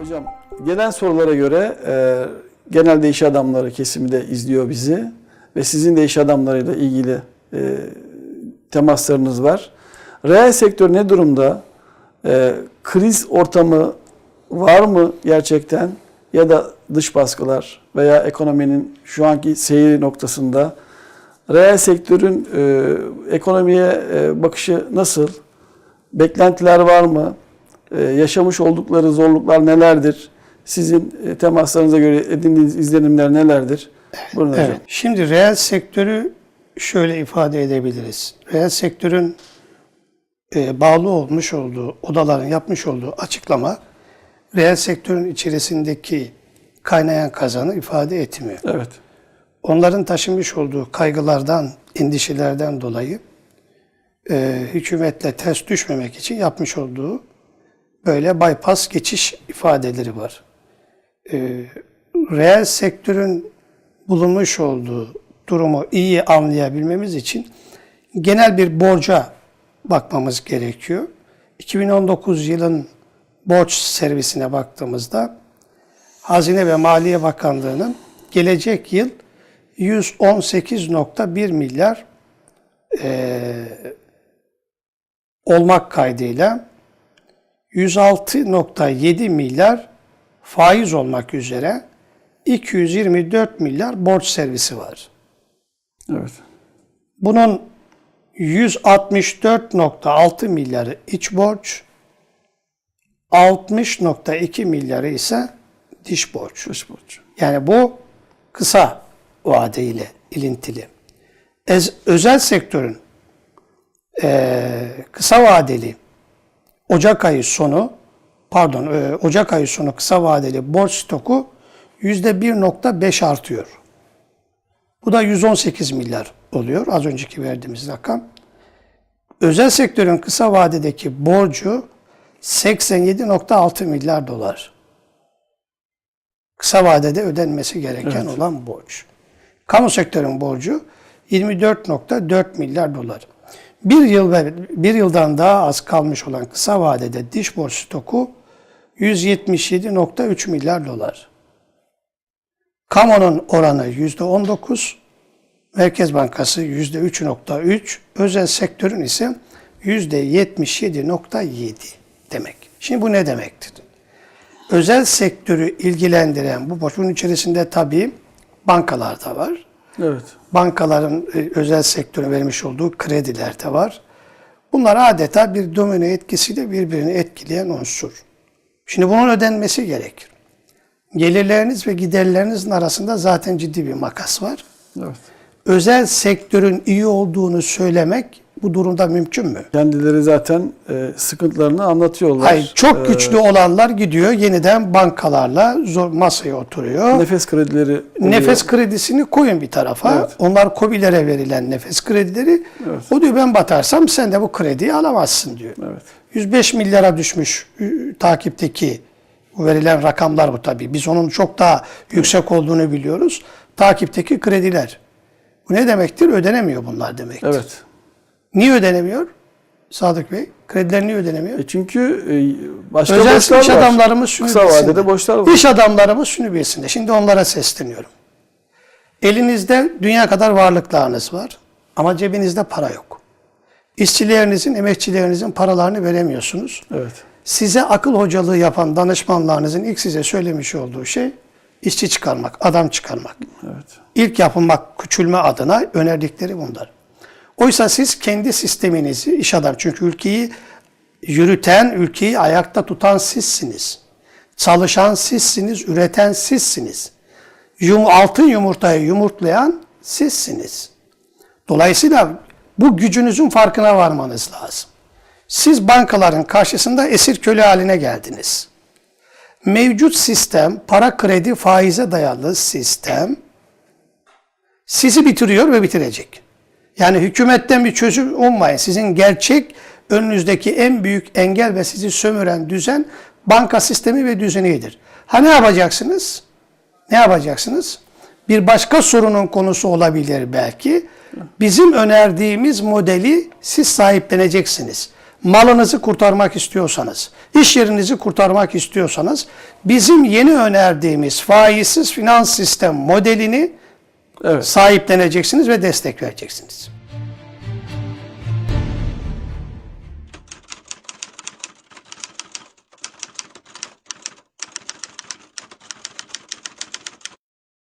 Hocam gelen sorulara göre e, genelde iş adamları kesimi de izliyor bizi ve sizin de iş adamlarıyla ilgili e, temaslarınız var. Reel sektör ne durumda? E, kriz ortamı var mı gerçekten ya da dış baskılar veya ekonominin şu anki seyri noktasında reel sektörün e, ekonomiye e, bakışı nasıl? Beklentiler var mı? Ee, yaşamış oldukları zorluklar nelerdir? Sizin e, temaslarınıza göre edindiğiniz izlenimler nelerdir? Buyurun hocam. Evet. Şimdi reel sektörü şöyle ifade edebiliriz. Reel sektörün e, bağlı olmuş olduğu, odaların yapmış olduğu açıklama reel sektörün içerisindeki kaynayan kazanı ifade etmiyor. Evet. Onların taşımış olduğu kaygılardan, endişelerden dolayı e, hükümetle ters düşmemek için yapmış olduğu böyle bypass geçiş ifadeleri var. E, reel sektörün bulunmuş olduğu durumu iyi anlayabilmemiz için genel bir borca bakmamız gerekiyor. 2019 yılın borç servisine baktığımızda Hazine ve Maliye Bakanlığı'nın gelecek yıl 118.1 milyar eee, olmak kaydıyla 106.7 milyar faiz olmak üzere 224 milyar borç servisi var. Evet. Bunun 164.6 milyarı iç borç, 60.2 milyarı ise dış borç. Dış borç. Yani bu kısa vadeyle ilintili. Ez- özel sektörün eee, kısa vadeli Ocak ayı sonu pardon eee, Ocak ayı sonu kısa vadeli borç stoku %1.5 artıyor. Bu da 118 milyar oluyor az önceki verdiğimiz rakam. Özel sektörün kısa vadedeki borcu 87.6 milyar dolar kısa vadede ödenmesi gereken olan borç. Kamu sektörün borcu 24.4 milyar dolar. Bir yıl ve bir yıldan daha az kalmış olan kısa vadede dış borç stoku 177.3 milyar dolar. Kamunun oranı %19, Merkez Bankası %3.3, özel sektörün ise %77.7 demek. Şimdi bu ne demektir? özel sektörü ilgilendiren bu borç, bunun içerisinde tabii bankalar da var. Evet. Bankaların e, özel sektörün vermiş olduğu krediler de var. Bunlar adeta bir domino etkisiyle birbirini etkileyen unsur. Şimdi bunun ödenmesi gerekir. Gelirleriniz ve giderlerinizin arasında zaten ciddi bir makas var. Evet. Özel sektörün iyi olduğunu söylemek bu durumda mümkün mü? Kendileri zaten e, sıkıntılarını anlatıyorlar. Hayır, çok E, güçlü olanlar gidiyor yeniden bankalarla zor masaya oturuyor. nefes kredileri oluyor. Nefes kredisini koyun bir tarafa. Evet. Onlar COBİ'lere verilen nefes kredileri. O diyor ben batarsam sen de bu krediyi alamazsın diyor. Evet. 105 milyara düşmüş ü, takipteki bu verilen rakamlar bu tabii. Biz onun çok daha yüksek olduğunu biliyoruz. Takipteki krediler. Bu ne demektir? Ödenemiyor bunlar demektir. Evet. Niye ödenemiyor? Sadık Bey, krediler niye ödenemiyor? E çünkü e, başka Özel borçlar iş var. adamlarımız şunu Kısa vadede borçlar var. İş adamlarımız şunu bilsinler. Şimdi onlara sesleniyorum. Elinizde dünya kadar varlıklarınız var ama cebinizde para yok. İşçilerinizin, emekçilerinizin paralarını veremiyorsunuz. Evet. Size akıl hocalığı yapan danışmanlarınızın ilk size söylemiş olduğu şey işçi çıkarmak, adam çıkarmak. Evet. İlk yapılmak, küçülme adına önerdikleri bunlar. Oysa siz kendi sisteminizi, iş adam çünkü ülkeyi yürüten, ülkeyi ayakta tutan sizsiniz. Çalışan sizsiniz, üreten sizsiniz. Yum, altın yumurtayı yumurtlayan sizsiniz. Dolayısıyla bu gücünüzün farkına varmanız lazım. Siz bankaların karşısında esir köle haline geldiniz. Mevcut sistem, para kredi faize dayalı sistem sizi bitiriyor ve bitirecek. Yani hükümetten bir çözüm ummayın. Sizin gerçek önünüzdeki en büyük engel ve sizi sömüren düzen banka sistemi ve düzenidir. Ha ne yapacaksınız? Ne yapacaksınız? Bir başka sorunun konusu olabilir belki. Bizim önerdiğimiz modeli siz sahipleneceksiniz. malınızı kurtarmak istiyorsanız, iş yerinizi kurtarmak istiyorsanız bizim yeni önerdiğimiz faizsiz finans sistem modelini Evet. sahipleneceksiniz ve destek vereceksiniz.